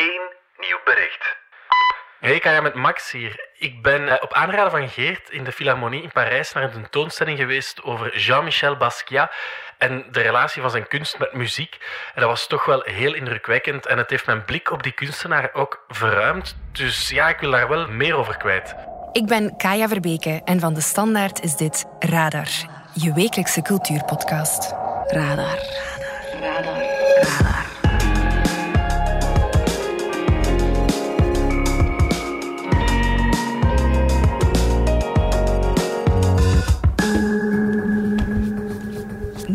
één nieuw bericht. Hey, ik ga met Max hier. Ik ben eh, op aanraden van Geert in de Philharmonie in Parijs naar een tentoonstelling geweest over Jean-Michel Basquiat en de relatie van zijn kunst met muziek. En dat was toch wel heel indrukwekkend en het heeft mijn blik op die kunstenaar ook verruimd. Dus ja, ik wil daar wel meer over kwijt. Ik ben Kaya Verbeke en van De Standaard is dit Radar, je wekelijkse cultuurpodcast. Radar. Radar.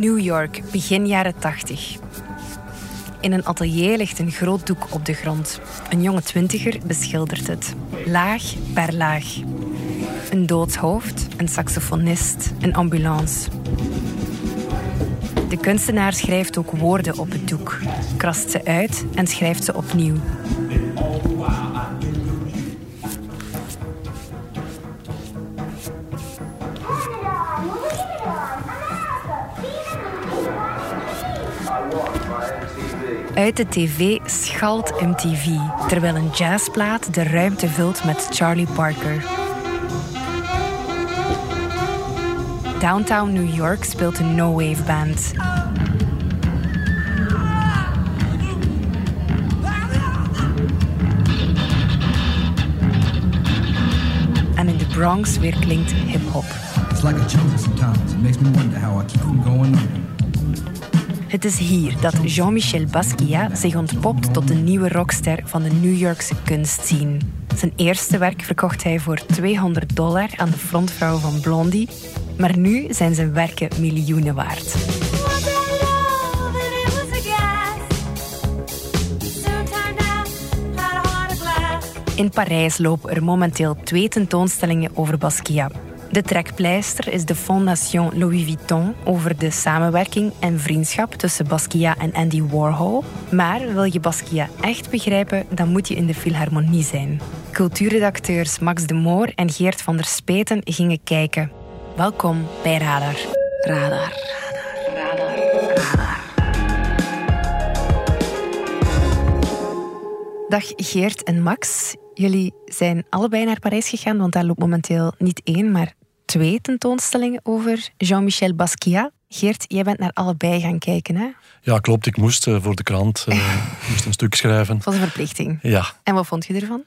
New York, begin jaren 80. In een atelier ligt een groot doek op de grond. Een jonge twintiger beschildert het, laag per laag. Een doodshoofd, een saxofonist, een ambulance. De kunstenaar schrijft ook woorden op het doek, krast ze uit en schrijft ze opnieuw. Uit de tv schalt MTV, terwijl een jazzplaat de ruimte vult met Charlie Parker. Downtown New York speelt een no-wave band. En in de Bronx weer klinkt hip-hop. It's like a jungle sometimes. It makes me wonder how I keep going under. Het is hier dat Jean-Michel Basquiat zich ontpopt tot de nieuwe rockster van de New Yorkse kunstscene. Zijn eerste werk verkocht hij voor 200 dollar aan de frontvrouw van Blondie, maar nu zijn zijn werken miljoenen waard. In Parijs lopen er momenteel twee tentoonstellingen over Basquiat. De trekpleister is de Fondation Louis Vuitton over de samenwerking en vriendschap tussen Basquiat en Andy Warhol. Maar wil je Basquiat echt begrijpen, dan moet je in de Philharmonie zijn. Cultuurredacteurs Max de Moor en Geert van der Speten gingen kijken. Welkom bij Radar. Radar. Radar. Radar. Dag Geert en Max. Jullie zijn allebei naar Parijs gegaan, want daar loopt momenteel niet één, maar twee tentoonstellingen over Jean-Michel Basquiat. Geert, jij bent naar allebei gaan kijken, hè? Ja, klopt. Ik moest uh, voor de krant uh, moest een stuk schrijven. Het was een verplichting. Ja. En wat vond je ervan?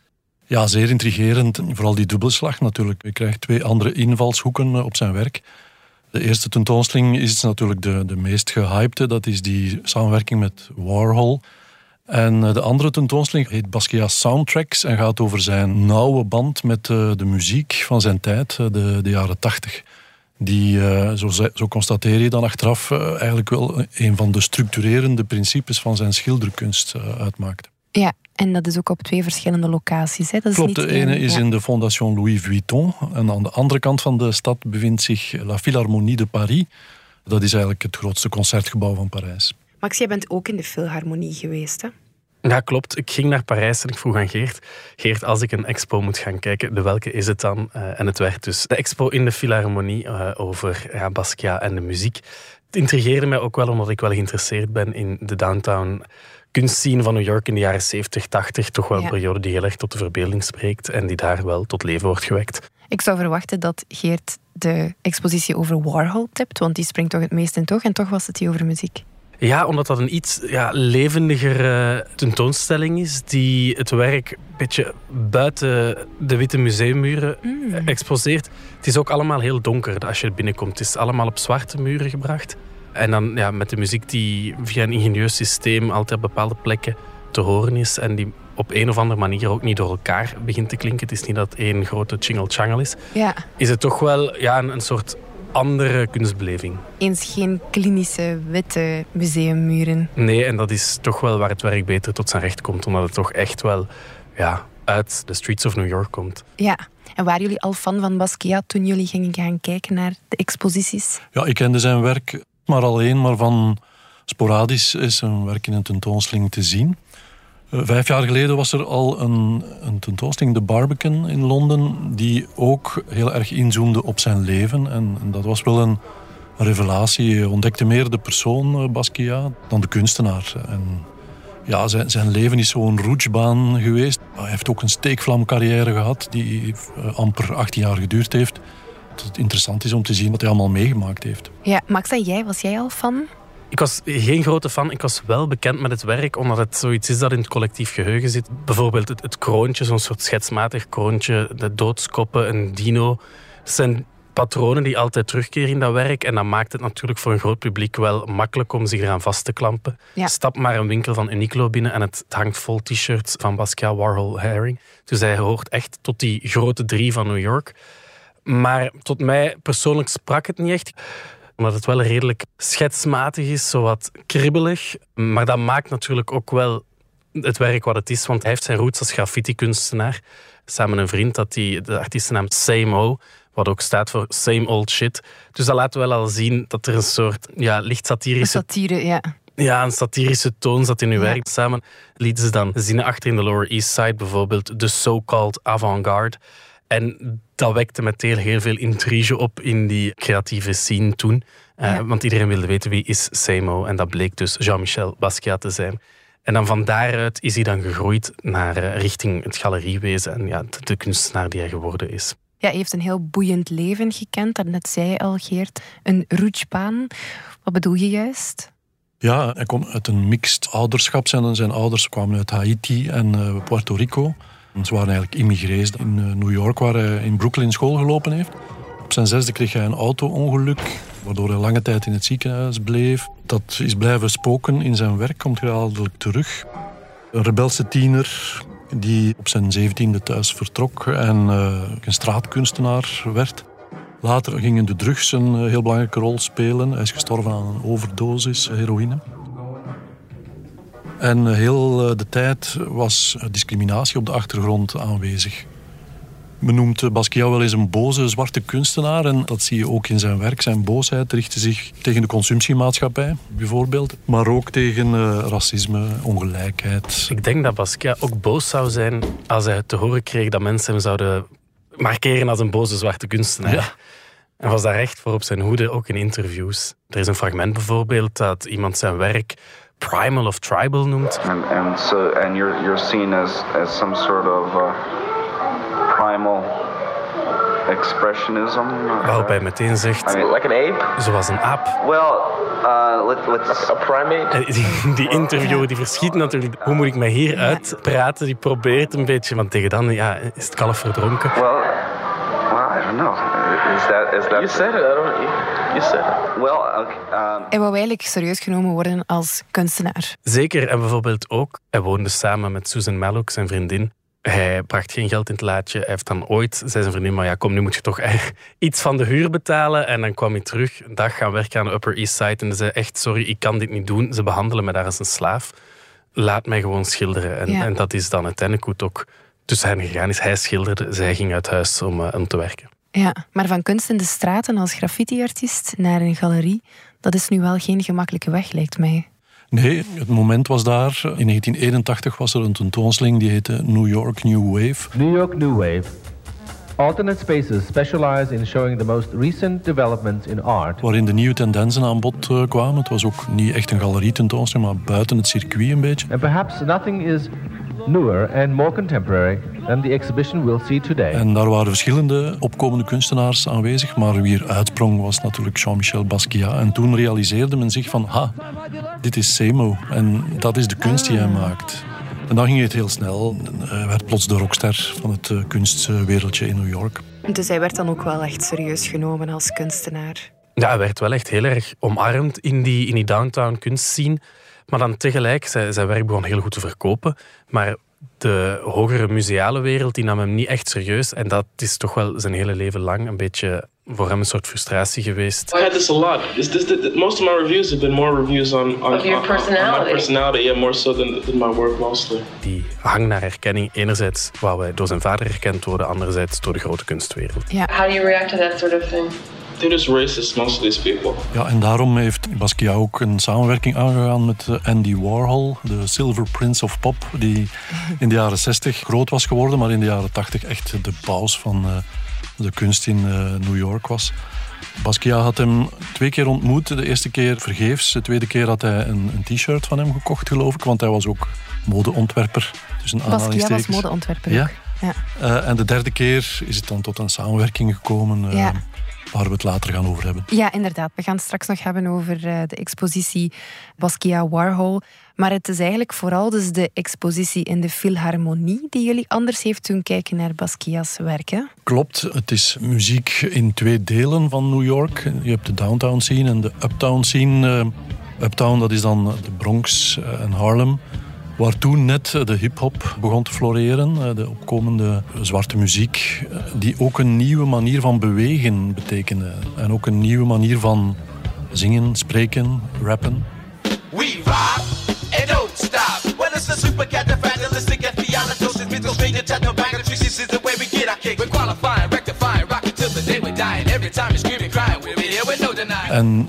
Ja, zeer intrigerend. Vooral die dubbelslag natuurlijk. Je krijgt twee andere invalshoeken uh, op zijn werk. De eerste tentoonstelling is natuurlijk de, de meest gehypte. Dat is die samenwerking met Warhol. En de andere tentoonstelling heet Basquiat Soundtracks en gaat over zijn nauwe band met de muziek van zijn tijd, de, de jaren tachtig. Die, zo, zo constateer je dan achteraf, eigenlijk wel een van de structurerende principes van zijn schilderkunst uitmaakt. Ja, en dat is ook op twee verschillende locaties. Hè? Dat is Klopt, niet de ene is ja. in de Fondation Louis Vuitton. En aan de andere kant van de stad bevindt zich La Philharmonie de Paris. Dat is eigenlijk het grootste concertgebouw van Parijs. Max, jij bent ook in de Philharmonie geweest, hè? Ja, klopt. Ik ging naar Parijs en ik vroeg aan Geert... Geert, als ik een expo moet gaan kijken, de welke is het dan? Uh, en het werd dus de expo in de Philharmonie uh, over ja, Basquiat en de muziek. Het intrigeerde mij ook wel omdat ik wel geïnteresseerd ben in de downtown kunstscene van New York in de jaren 70, 80. Toch wel een Ja. periode die heel erg tot de verbeelding spreekt en die daar wel tot leven wordt gewekt. Ik zou verwachten dat Geert de expositie over Warhol tipt, want die springt toch het meest in toch, en toch was het die over muziek. Ja, omdat dat een iets ja, levendiger uh, tentoonstelling is, die het werk een beetje buiten de witte museummuren Mm. exposeert. Het is ook allemaal heel donker als je binnenkomt. Het is allemaal op zwarte muren gebracht. En dan ja, met de muziek die via een ingenieus systeem altijd op bepaalde plekken te horen is en die op een of andere manier ook niet door elkaar begint te klinken. Het is niet dat het één grote chingle-changle is. Ja, Is het toch wel ja, een, een soort andere kunstbeleving. eens geen klinische witte museummuren. Nee, en dat is toch wel waar het werk beter tot zijn recht komt. Omdat het toch echt wel ja, uit de streets of New York komt. Ja, en waren jullie al fan van Basquiat toen jullie gingen gaan kijken naar de exposities? Ja, ik kende zijn werk maar alleen, maar van sporadisch is zijn werk in een tentoonstelling te zien. Uh, vijf jaar geleden was er al een, een tentoonstelling, de Barbican in Londen, die ook heel erg inzoomde op zijn leven. En, dat was wel een revelatie. Ontdekte meer de persoon uh, Basquiat dan de kunstenaar. En Ja, zijn, zijn leven is zo'n roetsbaan geweest. Hij heeft ook een steekvlamcarrière gehad die eh, amper 18 jaar geduurd heeft. Dat het interessant is om te zien wat hij allemaal meegemaakt heeft. Ja, Max en jij, was jij al fan? Ik was geen grote fan. Ik was wel bekend met het werk, omdat het zoiets is dat in het collectief geheugen zit. Bijvoorbeeld het, het kroontje, zo'n soort schetsmatig kroontje, de doodskoppen, een dino. Dat zijn patronen die altijd terugkeren in dat werk. En dat maakt het natuurlijk voor een groot publiek wel makkelijk om zich eraan vast te klampen. Ja. Stap maar een winkel van Uniqlo binnen en het hangt vol t-shirts van Basquiat, Warhol, Haring. Dus hij hoort echt tot die grote drie van New York. Maar tot mij persoonlijk sprak het niet echt omdat het wel redelijk schetsmatig is, zowat kribbelig. Maar dat maakt natuurlijk ook wel het werk wat het is, want hij heeft zijn roots als graffiti-kunstenaar. Samen met een vriend dat hij de artiestennaam Same O, wat ook staat voor Same Old Shit. Dus dat laat wel al zien dat er een soort ja, licht satirische Satire, ja. ja, een satirische toon zat in uw Ja. werk. Samen lieten ze dan zinnen achter in de Lower East Side, bijvoorbeeld de so-called avant-garde. En dat wekte meteen heel veel intrige op in die creatieve scene toen. Eh, Ja. Want iedereen wilde weten wie is Seymour. En dat bleek dus Jean-Michel Basquiat te zijn. En dan van daaruit is hij dan gegroeid naar eh, richting het galeriewezen. En ja, de, de kunstenaar die hij geworden is. Ja, hij heeft een heel boeiend leven gekend. Dat net zei je al, Geert. Een roetsbaan. Wat bedoel je juist? Ja, hij komt uit een mixed ouderschap. Zijn, zijn ouders kwamen uit Haiti en eh, Puerto Rico. Ze waren eigenlijk immigrés in eh, New York, waar hij in Brooklyn school gelopen heeft. Op zijn zesde kreeg hij een auto-ongeluk, waardoor hij lange tijd in het ziekenhuis bleef. Dat is blijven spoken in zijn werk, komt herhaaldelijk terug. Een rebelse tiener die op zijn zeventiende thuis vertrok en eh, een straatkunstenaar werd. Later gingen de drugs een eh, heel belangrijke rol spelen. Hij is gestorven aan een overdosis heroïne. En eh, heel eh, de tijd was eh, discriminatie op de achtergrond aanwezig. Men noemt Basquiat wel eens een boze zwarte kunstenaar. En dat zie je ook in zijn werk. Zijn boosheid richtte zich tegen de consumptiemaatschappij, bijvoorbeeld. Maar ook tegen racisme, ongelijkheid. Ik denk dat Basquiat ook boos zou zijn als hij te horen kreeg dat mensen hem zouden markeren als een boze zwarte kunstenaar. Ja. En was daar echt voor op zijn hoede, ook in interviews. Er is een fragment bijvoorbeeld dat iemand zijn werk primal of tribal noemt. and and so and you're you're seen as as some sort of uh, primal expressionism. Waarop hij meteen zegt, I mean, Like an ape? zoals een aap. well, uh, let, let's A primate? En die, die interviewer die verschiet natuurlijk. Hoe moet ik mij hier uitpraten? Die probeert een beetje, want tegen dan ja, is het kalf verdronken. well, don't know. Is that is that You said it. I don't. You, you said it. well? Okay, um, Hij wou eigenlijk serieus genomen worden als kunstenaar. Zeker, en bijvoorbeeld ook, hij woonde samen met Susan Mallouk, zijn vriendin. Hij bracht geen geld in het laadje. Hij heeft dan ooit, zei zijn vriendin, maar ja, kom, nu moet je toch iets van de huur betalen. En dan kwam hij terug, een dag gaan werken aan de Upper East Side. En hij zei echt, sorry, ik kan dit niet doen. Ze behandelen me daar als een slaaf. Laat mij gewoon schilderen. En, Ja. en dat is dan uiteindelijk hoe het ook tussen hen gegaan is. Hij schilderde, zij ging uit huis om, eh, om te werken. Ja, maar van kunst in de straten als graffiti-artiest naar een galerie, dat is nu wel geen gemakkelijke weg, lijkt mij. Nee, het moment was daar. In 1981 was er een tentoonstelling die heette New York New Wave. New York New Wave. Alternate spaces specialize in showing the most recent developments in art. waarin de nieuwe tendensen aan bod eh, kwamen. Het was ook niet echt een galerietentoonstelling, maar buiten het circuit een beetje. And perhaps nothing is newer and more contemporary than the exhibition we'll see today. En daar waren verschillende opkomende kunstenaars aanwezig, maar wie er uitsprong was natuurlijk Jean-Michel Basquiat. En toen realiseerde men zich van, ha, dit is Semo en dat is de kunst die hij maakt. En dan ging het heel snel. Hij werd plots de rockster van het eh, kunstwereldje in New York. Dus hij werd dan ook wel echt serieus genomen als kunstenaar. Ja, hij werd wel echt heel erg omarmd in die, in die downtown kunstscene. Maar dan tegelijk, zijn, zijn werk begon heel goed te verkopen. Maar de hogere museale wereld die nam hem niet echt serieus. En dat is toch wel zijn hele leven lang een beetje voor hem een soort frustratie geweest. I had this a lot. This, this, this, most of my reviews have been more reviews on, on, Of your on- on- on personality. my personality, yeah, more so than, than my work mostly. Die hang naar erkenning, enerzijds wou hij door zijn vader erkend worden, anderzijds door de grote kunstwereld. How do you react to that sort of thing? Racist, most of these people. Ja, en daarom heeft Basquiat ook een samenwerking aangegaan met eh, Andy Warhol, de Silver Prince of Pop, die in de jaren 60 groot was geworden, maar in de jaren 80 echt de paus van eh, de kunst in eh, New York was. Basquiat had hem twee keer ontmoet. De eerste keer vergeefs. De tweede keer had hij een, een t-shirt van hem gekocht, geloof ik. Want hij was ook modeontwerper. Tussen Basquiat was modeontwerper Ja. ook. Ja. Eh, en de derde keer is het dan tot een samenwerking gekomen. Ja. Waar we het later gaan over hebben. Ja, inderdaad. We gaan het straks nog hebben over eh, de expositie Basquiat Warhol. Maar het is eigenlijk vooral dus de expositie in de Philharmonie die jullie anders heeft doen kijken naar Basquiat's werken. Klopt, het is muziek in twee delen van New York. Je hebt de downtown scene en de uptown scene. Eh, uptown, dat is dan de Bronx eh, en Harlem. Waar toen net de hip-hop begon te floreren, eh, de opkomende zwarte muziek, eh, die ook een nieuwe manier van bewegen betekende. En ook een nieuwe manier van zingen, spreken, rappen. We rock and don't stop. Well, it's the super cat, the vandalistic, and theological, mythical, stranger, techno, bag of tricks. This is the way we get our kick. We're qualifying, rectifying, rocking till the day we die. And every time you scream and cry, we're here with no deny. En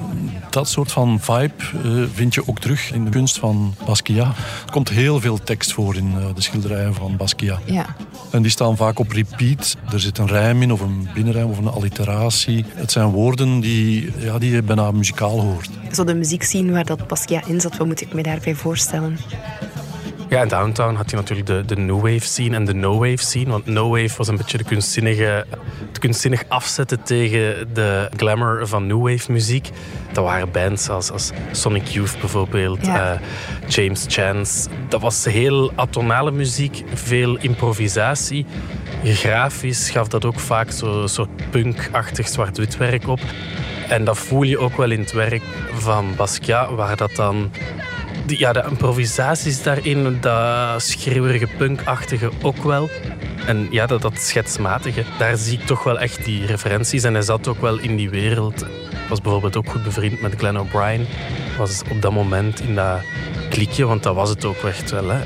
dat soort van vibe eh, vind je ook terug in de kunst van Basquiat. Er komt heel veel tekst voor in eh, de schilderijen van Basquiat. Ja. En die staan vaak op repeat. Er zit een rijm in, of een binnenrijm, of een alliteratie. Het zijn woorden die, ja, die je bijna muzikaal hoort. Zo de muziekscene waar dat Basquiat in zat, wat moet ik me daarbij voorstellen? Ja, in Downtown had je natuurlijk de, de New Wave scene en de No Wave scene. Want No Wave was een beetje de kunstzinnige, het kunstzinnig afzetten tegen de glamour van New Wave muziek. Dat waren bands als, als Sonic Youth bijvoorbeeld, Ja. eh, James Chance. Dat was heel atonale muziek, veel improvisatie. Grafisch gaf dat ook vaak zo'n soort punk-achtig zwart-wit werk op. En dat voel je ook wel in het werk van Basquiat, waar dat dan ja, de improvisaties daarin, dat schreeuwerige punkachtige ook wel. En ja, dat, dat schetsmatige, daar zie ik toch wel echt die referenties. En hij zat ook wel in die wereld. Was bijvoorbeeld ook goed bevriend met Glenn O'Brien. Was op dat moment in dat klikje, want dat was het ook echt wel. Hè.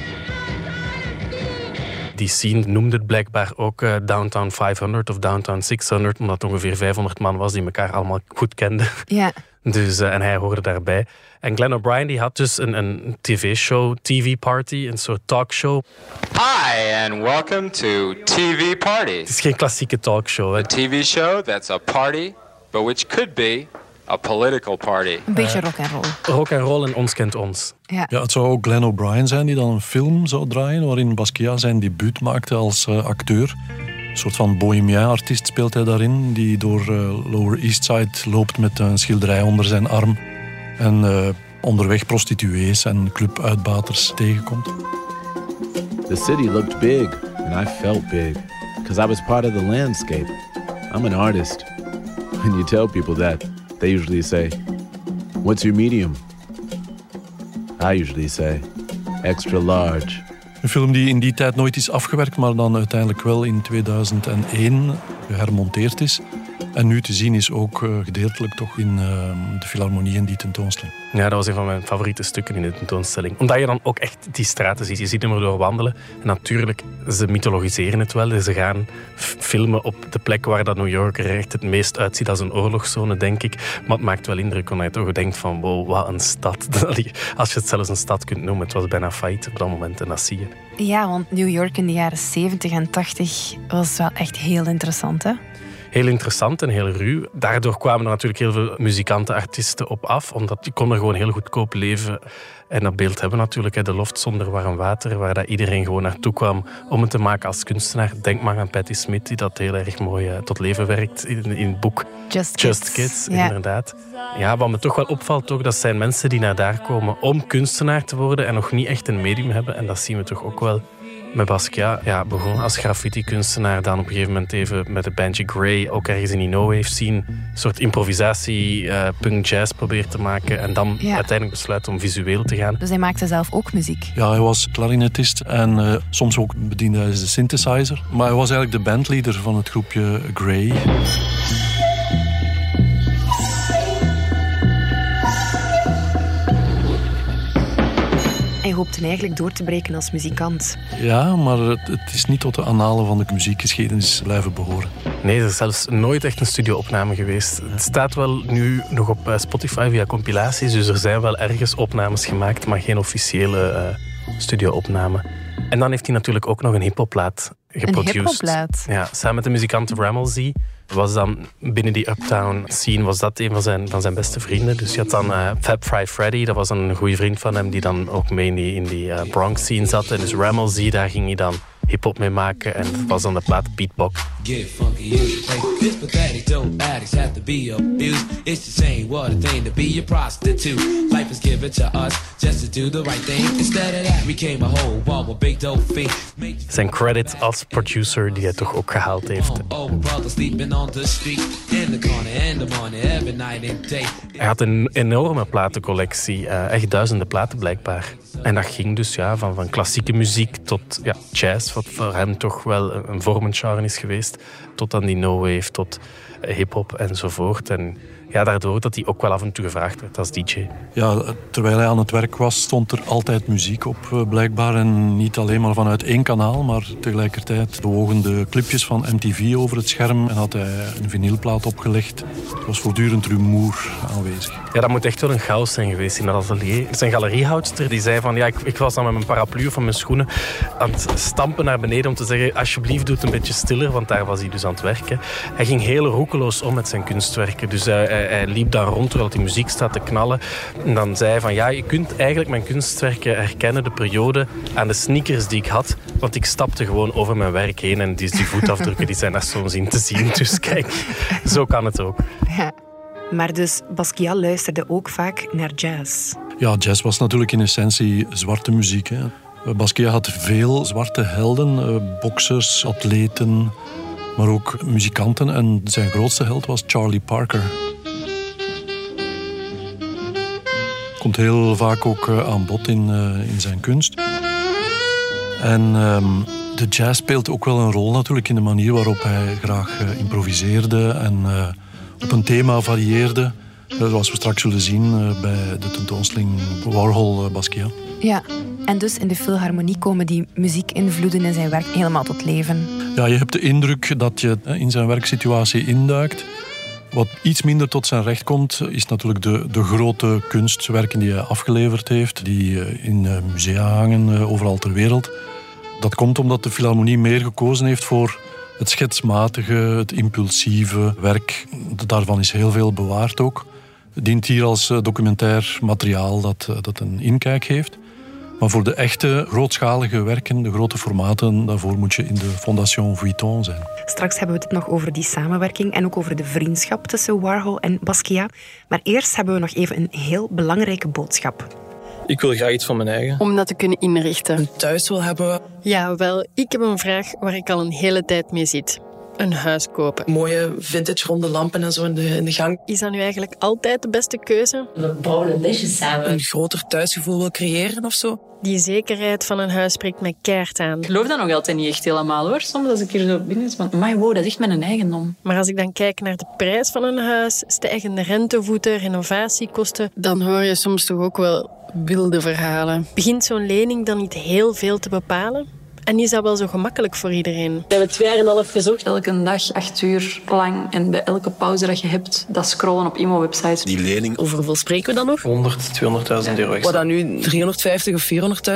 Die scene noemde het blijkbaar ook eh, Downtown 500 of Downtown 600, omdat het ongeveer 500 man was die elkaar allemaal goed kenden. Ja. Dus, eh, en hij hoorde daarbij. En Glenn O'Brien die had dus een, een tv-show, TV-party, een soort talkshow. Hi, and welcome to TV Het Parties, is geen klassieke talkshow. Hè. a TV show that's a party, but which could be a political party. Een beetje rock and roll. Rock en roll en ons kent ons. Ja. Ja, het zou ook Glenn O'Brien zijn die dan een film zou draaien waarin Basquiat zijn debuut maakte als eh, acteur. Een soort van bohemien-artiest speelt hij daarin, die door eh, Lower East Side loopt met een schilderij onder zijn arm en eh, onderweg prostituees en clubuitbaters tegenkomt. The city looked big, and I felt big, because I was part of the landscape. I'm an artist. When you tell people that, they usually say, What's your medium? I usually say, Extra large. Een film die in die tijd nooit is afgewerkt, maar dan uiteindelijk wel in 2001 gehermonteerd is. En nu te zien is ook eh, gedeeltelijk toch in eh, de Philharmonie in die tentoonstelling. Ja, dat was een van mijn favoriete stukken in de tentoonstelling. Omdat je dan ook echt die straten ziet. Je ziet hem erdoor wandelen. En natuurlijk, ze mythologiseren het wel. Ze gaan filmen op de plek waar dat New York er echt het meest uitziet als een oorlogszone, denk ik. Maar het maakt wel indruk, omdat je toch denkt van, wow, wat een stad. Als je het zelfs een stad kunt noemen. Het was bijna failliet op dat moment en dat zie je. ja, want New York in de jaren 70 en 80 was wel echt heel interessant, hè? Heel interessant en heel ruw. Daardoor kwamen er natuurlijk heel veel muzikanten, artiesten op af, omdat die konden gewoon heel goedkoop leven. En dat beeld hebben natuurlijk, de loft zonder warm water, waar dat iedereen gewoon naartoe kwam om het te maken als kunstenaar. Denk maar aan Patti Smith, die dat heel erg mooi eh, tot leven werkt in, in het boek Just Just Kids, inderdaad. Ja, wat me toch wel opvalt, toch, dat zijn mensen die naar daar komen om kunstenaar te worden en nog niet echt een medium hebben. En dat zien we toch ook wel met Basquiat. Ja, begon als graffiti-kunstenaar, dan op een gegeven moment even met de bandje Grey, ook ergens in die no wave scene, een soort improvisatie, eh, punk jazz probeert te maken en dan Ja. uiteindelijk besluit om visueel te gaan. Dus hij maakte zelf ook muziek. Ja, hij was klarinetist en eh, soms ook bediende hij de synthesizer. Maar hij was eigenlijk de bandleader van het groepje Grey. Hij hoopte eigenlijk door te breken als muzikant. Ja, maar het, het is niet tot de annalen van de muziekgeschiedenis blijven behoren. Nee, er is zelfs nooit echt een studioopname geweest. Het staat wel nu nog op eh, Spotify via compilaties, dus er zijn wel ergens opnames gemaakt, maar geen officiële eh studioopname. En dan heeft hij natuurlijk ook nog een hippoplaat geproduced. hiphoplaat. Ja, samen met de muzikant Rammelsy was dan binnen die uptown scene was dat een van zijn, van zijn beste vrienden. Dus je had dan eh, Fab Fry Freddy, dat was een goede vriend van hem die dan ook mee in die, eh, Bronx scene zat. Dus Rammelsy, daar ging hij dan hip-hop mee maken. En dat was dan de plaat Beatbox. Get funky is like this pathetic dope addicts have to be abused. It's just ain't what a thing to be a prostitute. Life is given to us just to do the right thing. Instead of that, we came a whole wall with big dope fiend. Zijn credit als producer die hij toch ook gehaald heeft. Hij had een enorme platencollectie, eh, echt duizenden platen blijkbaar. En dat ging dus ja, van, van klassieke muziek tot ja, jazz, wat voor hem toch wel een, een vormend genre is geweest, tot aan die no-wave, tot hip-hop enzovoort. En ja, daardoor dat hij ook wel af en toe gevraagd werd als DJ. Ja, terwijl hij aan het werk was, stond er altijd muziek op, eh, blijkbaar. En niet alleen maar vanuit één kanaal, maar tegelijkertijd bewogen de clipjes van MTV over het scherm. En had hij een vinylplaat opgelegd. Er was voortdurend rumoer aanwezig. Ja, dat moet echt wel een chaos zijn geweest in dat atelier. Zijn galeriehoudster die zei van, ja, ik, ik was dan met mijn paraplu of van mijn schoenen aan het stampen naar beneden om te zeggen, alsjeblieft doe het een beetje stiller, want daar was hij dus aan het werken. Hij ging heel roekeloos om met zijn kunstwerken. Dus hij, hij, hij liep daar rond terwijl die muziek staat te knallen. En dan zei hij van, ja, je kunt eigenlijk mijn kunstwerken herkennen, de periode, aan de sneakers die ik had. Want ik stapte gewoon over mijn werk heen en die, die voetafdrukken die zijn daar soms in te zien. Dus kijk, zo kan het ook. Ja. Maar dus Basquiat luisterde ook vaak naar jazz. Ja, jazz was natuurlijk in essentie zwarte muziek. Hè. Basquiat had veel zwarte helden, eh, boksers, atleten, maar ook muzikanten. En zijn grootste held was Charlie Parker. Komt heel vaak ook eh, aan bod in, eh, in zijn kunst. En ehm, de jazz speelt ook wel een rol natuurlijk in de manier waarop hij graag eh, improviseerde en op een thema varieerde. Zoals we straks zullen zien bij de tentoonstelling Warhol Basquiat. Ja, en dus in de filharmonie komen die muziekinvloeden in zijn werk helemaal tot leven. Ja, je hebt de indruk dat je in zijn werksituatie induikt. Wat iets minder tot zijn recht komt, is natuurlijk de, de grote kunstwerken die hij afgeleverd heeft, die eh, in eh, musea hangen eh, overal ter wereld. Dat komt omdat de Philharmonie meer gekozen heeft voor het schetsmatige, het impulsieve werk. Daarvan is heel veel bewaard ook. Dient hier als documentair materiaal dat, dat een inkijk heeft. Maar voor de echte grootschalige werken, de grote formaten, daarvoor moet je in de Fondation Vuitton zijn. Straks hebben we het nog over die samenwerking en ook over de vriendschap tussen Warhol en Basquiat. Maar eerst hebben we nog even een heel belangrijke boodschap. Ik wil graag iets van mijn eigen. Om dat te kunnen inrichten. Een thuis wil hebben. Ja, wel, ik heb een vraag waar ik al een hele tijd mee zit. Een huis kopen. Mooie vintage ronde lampen en zo in de, in de gang. Is dat nu eigenlijk altijd de beste keuze? We bouwen een lesje samen. Een groter thuisgevoel wil creëren of zo. Die zekerheid van een huis spreekt mij keert aan. Ik geloof dat nog altijd niet echt helemaal hoor. Soms als ik hier zo binnen is van, my wow, dat is echt mijn eigendom. Maar als ik dan kijk naar de prijs van een huis, stijgende rentevoeten, renovatiekosten, dan hoor je soms toch ook wel wilde verhalen. Begint zo'n lening dan niet heel veel te bepalen? En is dat wel zo gemakkelijk voor iedereen? We hebben twee jaar en half gezocht. Elke dag, acht uur lang. En bij elke pauze dat je hebt, dat scrollen op IMO-websites. Die lening. Over hoeveel spreken we dan nog? 100, 200.000 euro Wat extra. dat nu 350 of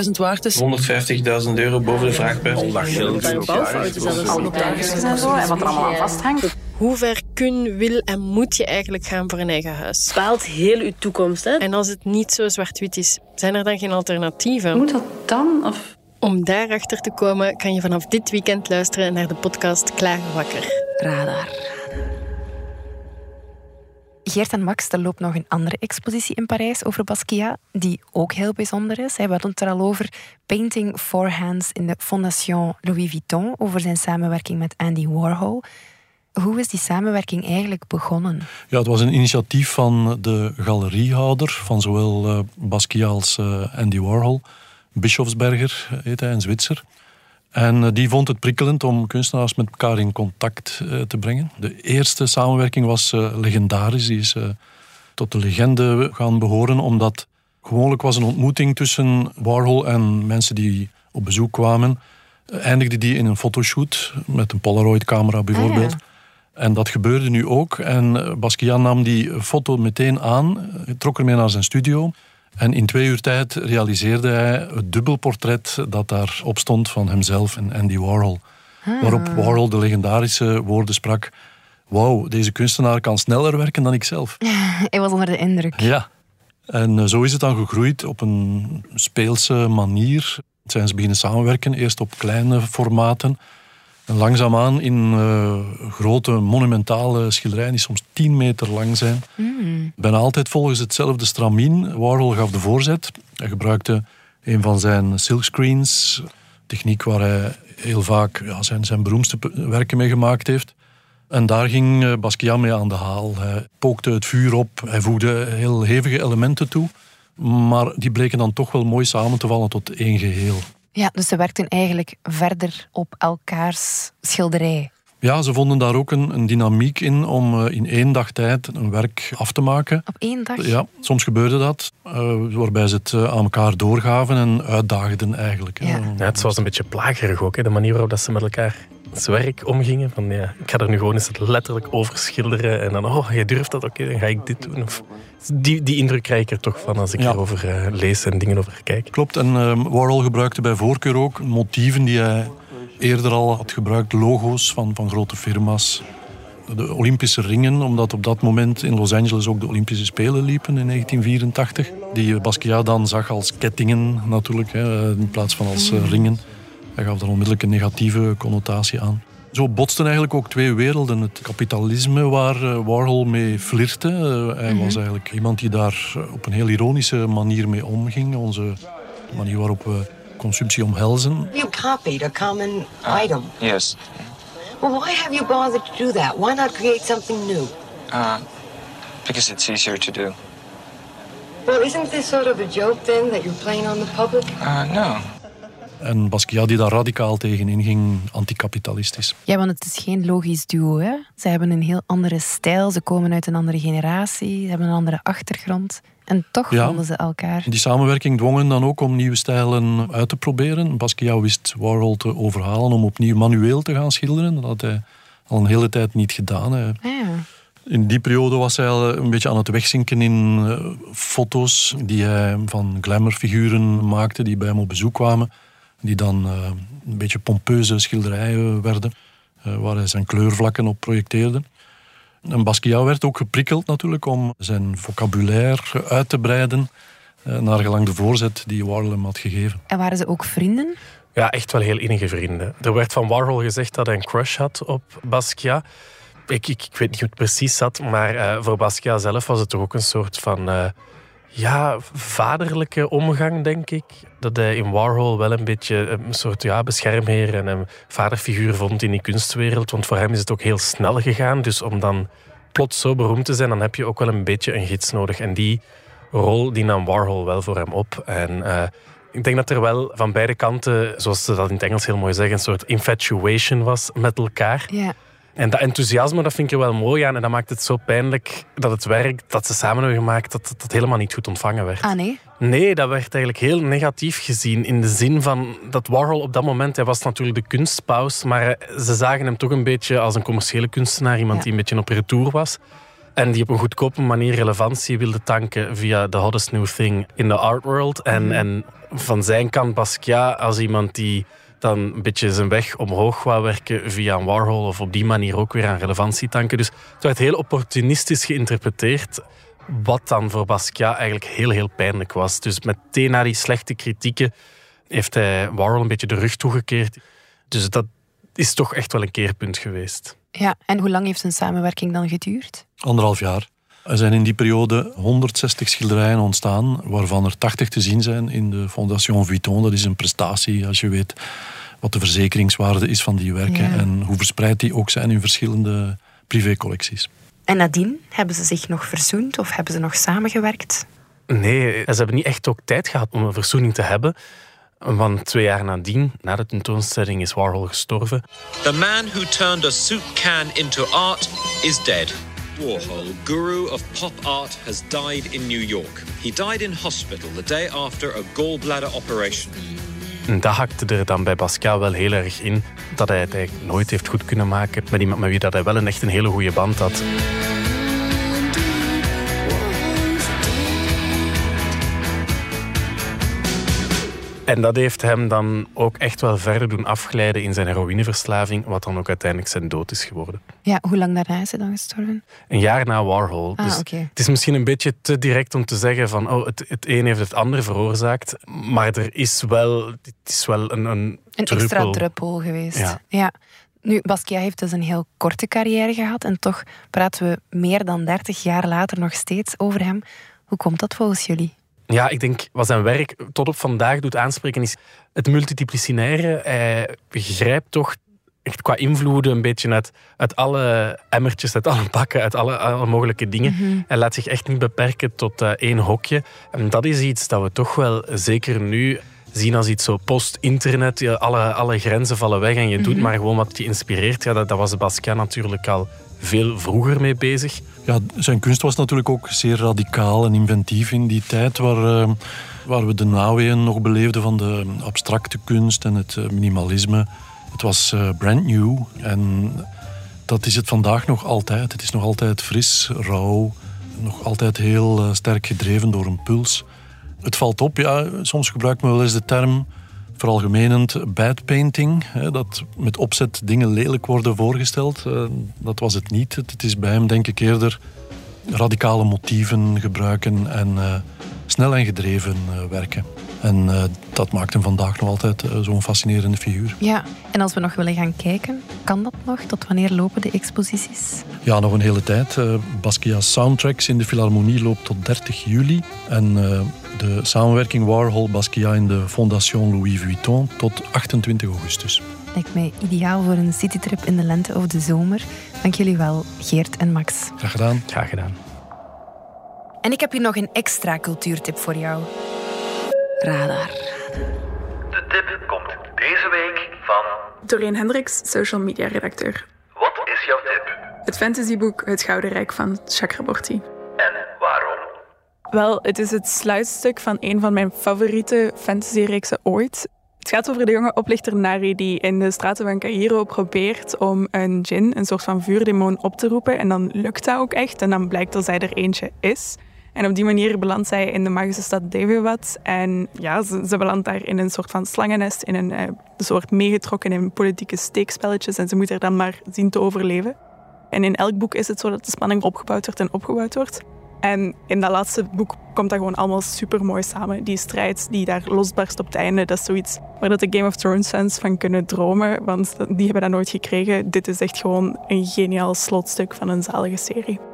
400.000 waard is. 150.000 euro boven de vraagprijs. Bij bouwfouten zelfs. Alle en zo. En wat er allemaal aan vasthangt. Hoe ver kun, wil en moet je eigenlijk gaan voor een eigen huis? bepaalt heel uw toekomst. Hè? En als het niet zo zwart-wit is, zijn er dan geen alternatieven? Moet dat dan? Of... Om daarachter te komen, kan je vanaf dit weekend luisteren naar de podcast Klaar Wakker. Radar. Geert en Max, er loopt nog een andere expositie in Parijs over Basquiat, die ook heel bijzonder is. We hadden het er al over. Painting for Hands in de Fondation Louis Vuitton over zijn samenwerking met Andy Warhol. Hoe is die samenwerking eigenlijk begonnen? Ja, het was een initiatief van de galeriehouder van zowel eh, Basquiat als eh, Andy Warhol. Bischofsberger heet hij, een Zwitser. En eh, die vond het prikkelend om kunstenaars met elkaar in contact eh, te brengen. De eerste samenwerking was eh, legendarisch. Die is tot de legende gaan behoren, omdat gewoonlijk was een ontmoeting tussen Warhol en mensen die op bezoek kwamen. Eindigde die in een fotoshoot met een Polaroid-camera bijvoorbeeld. Ah, En dat gebeurde nu ook. En Basquiat nam die foto meteen aan, trok ermee naar zijn studio. En in twee uur tijd realiseerde hij het dubbelportret dat daarop stond van hemzelf en Andy Warhol. Waarop Warhol de legendarische woorden sprak. Wauw, deze kunstenaar kan sneller werken dan ikzelf. Hij was onder de indruk. Ja. En eh, zo is het dan gegroeid op een speelse manier. Zijn ze beginnen samenwerken, eerst op kleine formaten. En langzaamaan in eh, grote monumentale schilderijen die soms 10 meter lang zijn. Mm. Bijna altijd volgens hetzelfde stramien. Warhol gaf de voorzet. Hij gebruikte een van zijn silkscreens, techniek waar hij heel vaak ja, zijn, zijn beroemdste werken mee gemaakt heeft. En daar ging eh, Basquiat mee aan de haal. Hij pookte het vuur op, hij voegde heel hevige elementen toe. Maar die bleken dan toch wel mooi samen te vallen tot één geheel. Ja, dus ze werkten eigenlijk verder op elkaars schilderij. Ja, ze vonden daar ook een, een dynamiek in om eh, in één dag tijd een werk af te maken. Op één dag? Ja, soms gebeurde dat, eh, waarbij ze het eh, aan elkaar doorgaven en uitdaagden eigenlijk. hè. Ja, het was een beetje plagerig ook, hè, de manier waarop dat ze met elkaar het werk omgingen. Van, ja, ik ga er nu gewoon eens letterlijk over schilderen. En dan, oh, jij durft dat, oké, dan ga ik dit doen. Of, die, die indruk krijg ik er toch van als ik Ja. erover eh, lees en dingen over kijk. Klopt, en ehm, Warhol gebruikte bij voorkeur ook motieven die hij eerder al had gebruikt, logo's van, van grote firma's. De Olympische ringen, omdat op dat moment in Los Angeles ook de Olympische Spelen liepen in 1984. Die Basquiat dan zag als kettingen natuurlijk, hè, in plaats van als eh, ringen. Hij gaf daar onmiddellijk een negatieve connotatie aan. Zo botsten eigenlijk ook twee werelden. Het kapitalisme waar eh, Warhol mee flirte. Eh, hij was eigenlijk iemand die daar eh, op een heel ironische manier mee omging. Onze manier waarop we consumptie omhelzen. You copied a common item. Yes. Well, why have you bothered to do that? Why not create something new? Uh, because it's easier to do. Well, isn't this sort of a joke then that you're playing on the public? Uh, no. En Basquiat die daar radicaal tegen inging, anticapitalistisch. Ja, want het is geen logisch duo. Hè? Ze hebben een heel andere stijl, ze komen uit een andere generatie, ze hebben een andere achtergrond. En toch Ja. vonden ze elkaar. Die samenwerking dwong hen dan ook om nieuwe stijlen uit te proberen. Basquiat wist Warhol te overhalen om opnieuw manueel te gaan schilderen. Dat had hij al een hele tijd niet gedaan. Hij- Ah, ja. In die periode was hij al een beetje aan het wegzinken in eh, foto's die hij van glamourfiguren maakte, die bij hem op bezoek kwamen. Die dan eh, een beetje pompeuze schilderijen werden, eh, waar hij zijn kleurvlakken op projecteerde. En Basquiat werd ook geprikkeld natuurlijk om zijn vocabulaire uit te breiden eh, naar gelang de voorzet die Warhol hem had gegeven. En waren ze ook vrienden? Ja, echt wel heel innige vrienden. Er werd van Warhol gezegd dat hij een crush had op Basquiat. Ik, ik, ik weet niet hoe het precies zat, maar eh, voor Basquiat zelf was het toch ook een soort van eh, ja, vaderlijke omgang, denk ik. Dat hij in Warhol wel een beetje een soort ja, beschermheer en een vaderfiguur vond in die kunstwereld. Want voor hem is het ook heel snel gegaan. Dus om dan plots zo beroemd te zijn, dan heb je ook wel een beetje een gids nodig. En die rol die nam Warhol wel voor hem op. En eh, ik denk dat er wel van beide kanten, zoals ze dat in het Engels heel mooi zeggen, een soort infatuation was met elkaar. Ja. En dat enthousiasme, dat vind ik er wel mooi aan. En dat maakt het zo pijnlijk dat het werk dat ze samen hebben gemaakt, dat dat helemaal niet goed ontvangen werd. Ah, nee? Nee, dat werd eigenlijk heel negatief gezien. In de zin van dat Warhol op dat moment, hij was natuurlijk de kunstpaus, maar hij- ze zagen hem toch een beetje als een commerciële kunstenaar, iemand Ja. die een beetje op retour was. En die op een goedkope manier relevantie wilde tanken via The Hottest New Thing in the art world. En, en van zijn kant Basquiat als iemand die dan een beetje zijn weg omhoog wou werken via een Warhol of op die manier ook weer aan relevantie tanken. Dus het werd heel opportunistisch geïnterpreteerd. Wat dan voor Basquiat eigenlijk heel, heel pijnlijk was. Dus meteen na die slechte kritieken heeft hij Warhol een beetje de rug toegekeerd. Dus dat is toch echt wel een keerpunt geweest. Ja, en hoe lang heeft hun samenwerking dan geduurd? Anderhalf jaar. Er zijn in die periode 160 schilderijen ontstaan, waarvan er 80 te zien zijn in de Fondation Vuitton. Dat is een prestatie als je weet wat de verzekeringswaarde is van die werken Ja. en hoe verspreid die ook zijn in verschillende privécollecties. En nadien hebben ze zich nog verzoend of hebben ze nog samengewerkt? Nee, ze hebben niet echt ook tijd gehad om een verzoening te hebben. Want twee jaar nadien, na de tentoonstelling, is Warhol gestorven. The man who turned a soup can into art is dead. Warhol, guru of pop art, has died in New York. He died in hospital the day after a gallbladder operation. En dat hakte er dan bij Basquiat wel heel erg in. Dat hij het eigenlijk nooit heeft goed kunnen maken met iemand met wie dat hij wel een echt een hele goede band had. En dat heeft hem dan ook echt wel verder doen afglijden in zijn heroïneverslaving, wat dan ook uiteindelijk zijn dood is geworden. Ja, hoe lang daarna is hij dan gestorven? Een jaar na Warhol. Ah, dus. Het is misschien een beetje te direct om te zeggen van oh, het, het een heeft het ander veroorzaakt. Maar er is wel, het is wel een, een, Een extra druppel. geweest. Ja. Nu, Basquiat heeft dus een heel korte carrière gehad en toch praten we meer dan 30 jaar later nog steeds over hem. Hoe komt dat volgens jullie? Ja, ik denk wat zijn werk tot op vandaag doet aanspreken is het multidisciplinaire. Hij begrijpt toch echt qua invloeden een beetje uit, uit alle emmertjes, uit alle bakken, uit alle, alle mogelijke dingen. Mhm. Hij laat zich echt niet beperken tot eh, één hokje. En dat is iets dat we toch wel, zeker nu, zien als iets zo post-internet. Alle, alle grenzen vallen weg en je doet Mhm. maar gewoon wat je inspireert. Ja, dat, dat was Basquiat natuurlijk al veel vroeger mee bezig. Ja, zijn kunst was natuurlijk ook zeer radicaal en inventief in die tijd waar, eh, waar we de naweeën nog beleefden van de abstracte kunst en het eh, minimalisme. Het was eh, brand new en dat is het vandaag nog altijd. Het is nog altijd fris, rauw, nog altijd heel sterk gedreven door een puls. Het valt op, ja, soms gebruikt men wel eens de term veralgemenend bad painting. Hè, dat met opzet dingen lelijk worden voorgesteld. Eh, dat was het niet. Het, het is bij hem denk ik eerder radicale motieven gebruiken en eh, snel en gedreven eh, werken. En eh, dat maakt hem vandaag nog altijd eh, zo'n fascinerende figuur. Ja, en als we nog willen gaan kijken, kan dat nog? Tot wanneer lopen de exposities? Ja, nog een hele tijd. Eh Basquiat's Soundtracks in de Philharmonie loopt tot 30 juli. En eh, de samenwerking Warhol-Basquiat in de Fondation Louis Vuitton tot 28 augustus. Lijkt mij ideaal voor een citytrip in de lente of de zomer. Dank jullie wel, Geert en Max. Graag gedaan. Graag gedaan. En ik heb hier nog een extra cultuurtip voor jou. Radar. De tip komt deze week van... Doreen Hendricks, social media redacteur. Wat is jouw tip? Het fantasyboek Het Gouden Rijk van Chakraborty. En waarom? Wel, het is het sluitstuk van een van mijn favoriete fantasyreeksen ooit. Het gaat over de jonge oplichter Nari die in de straten van Cairo probeert om een djinn, een soort van vuurdemon, op te roepen. En dan lukt dat ook echt en dan blijkt dat zij er eentje is. En op die manier belandt zij in de magische stad Deviwat. En ja, ze, ze belandt daar in een soort van slangennest, in een eh, soort meegetrokken in politieke steekspelletjes. En ze moet er dan maar zien te overleven. En in elk boek is het zo dat de spanning opgebouwd wordt en opgebouwd wordt. En in dat laatste boek komt dat gewoon allemaal super mooi samen. Die strijd die daar losbarst op het einde, dat is zoiets waar de Game of Thrones fans van kunnen dromen. Want die hebben dat nooit gekregen. Dit is echt gewoon een geniaal slotstuk van een zalige serie.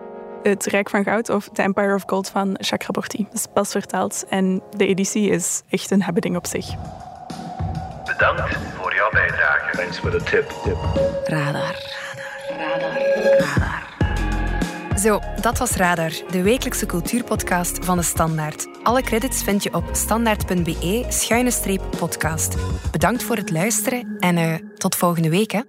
Het Rijk van Goud of The Empire of Gold van Chakraborty. Dat is pas vertaald en de editie is echt een hebbeding op zich. Bedankt voor jouw bijdrage. Thanks for the tip. Radar. Zo, dat was Radar, de wekelijkse cultuurpodcast van de Standaard. Alle credits vind je op standaard.be-podcast. Bedankt voor het luisteren en eh, tot volgende week. Hè.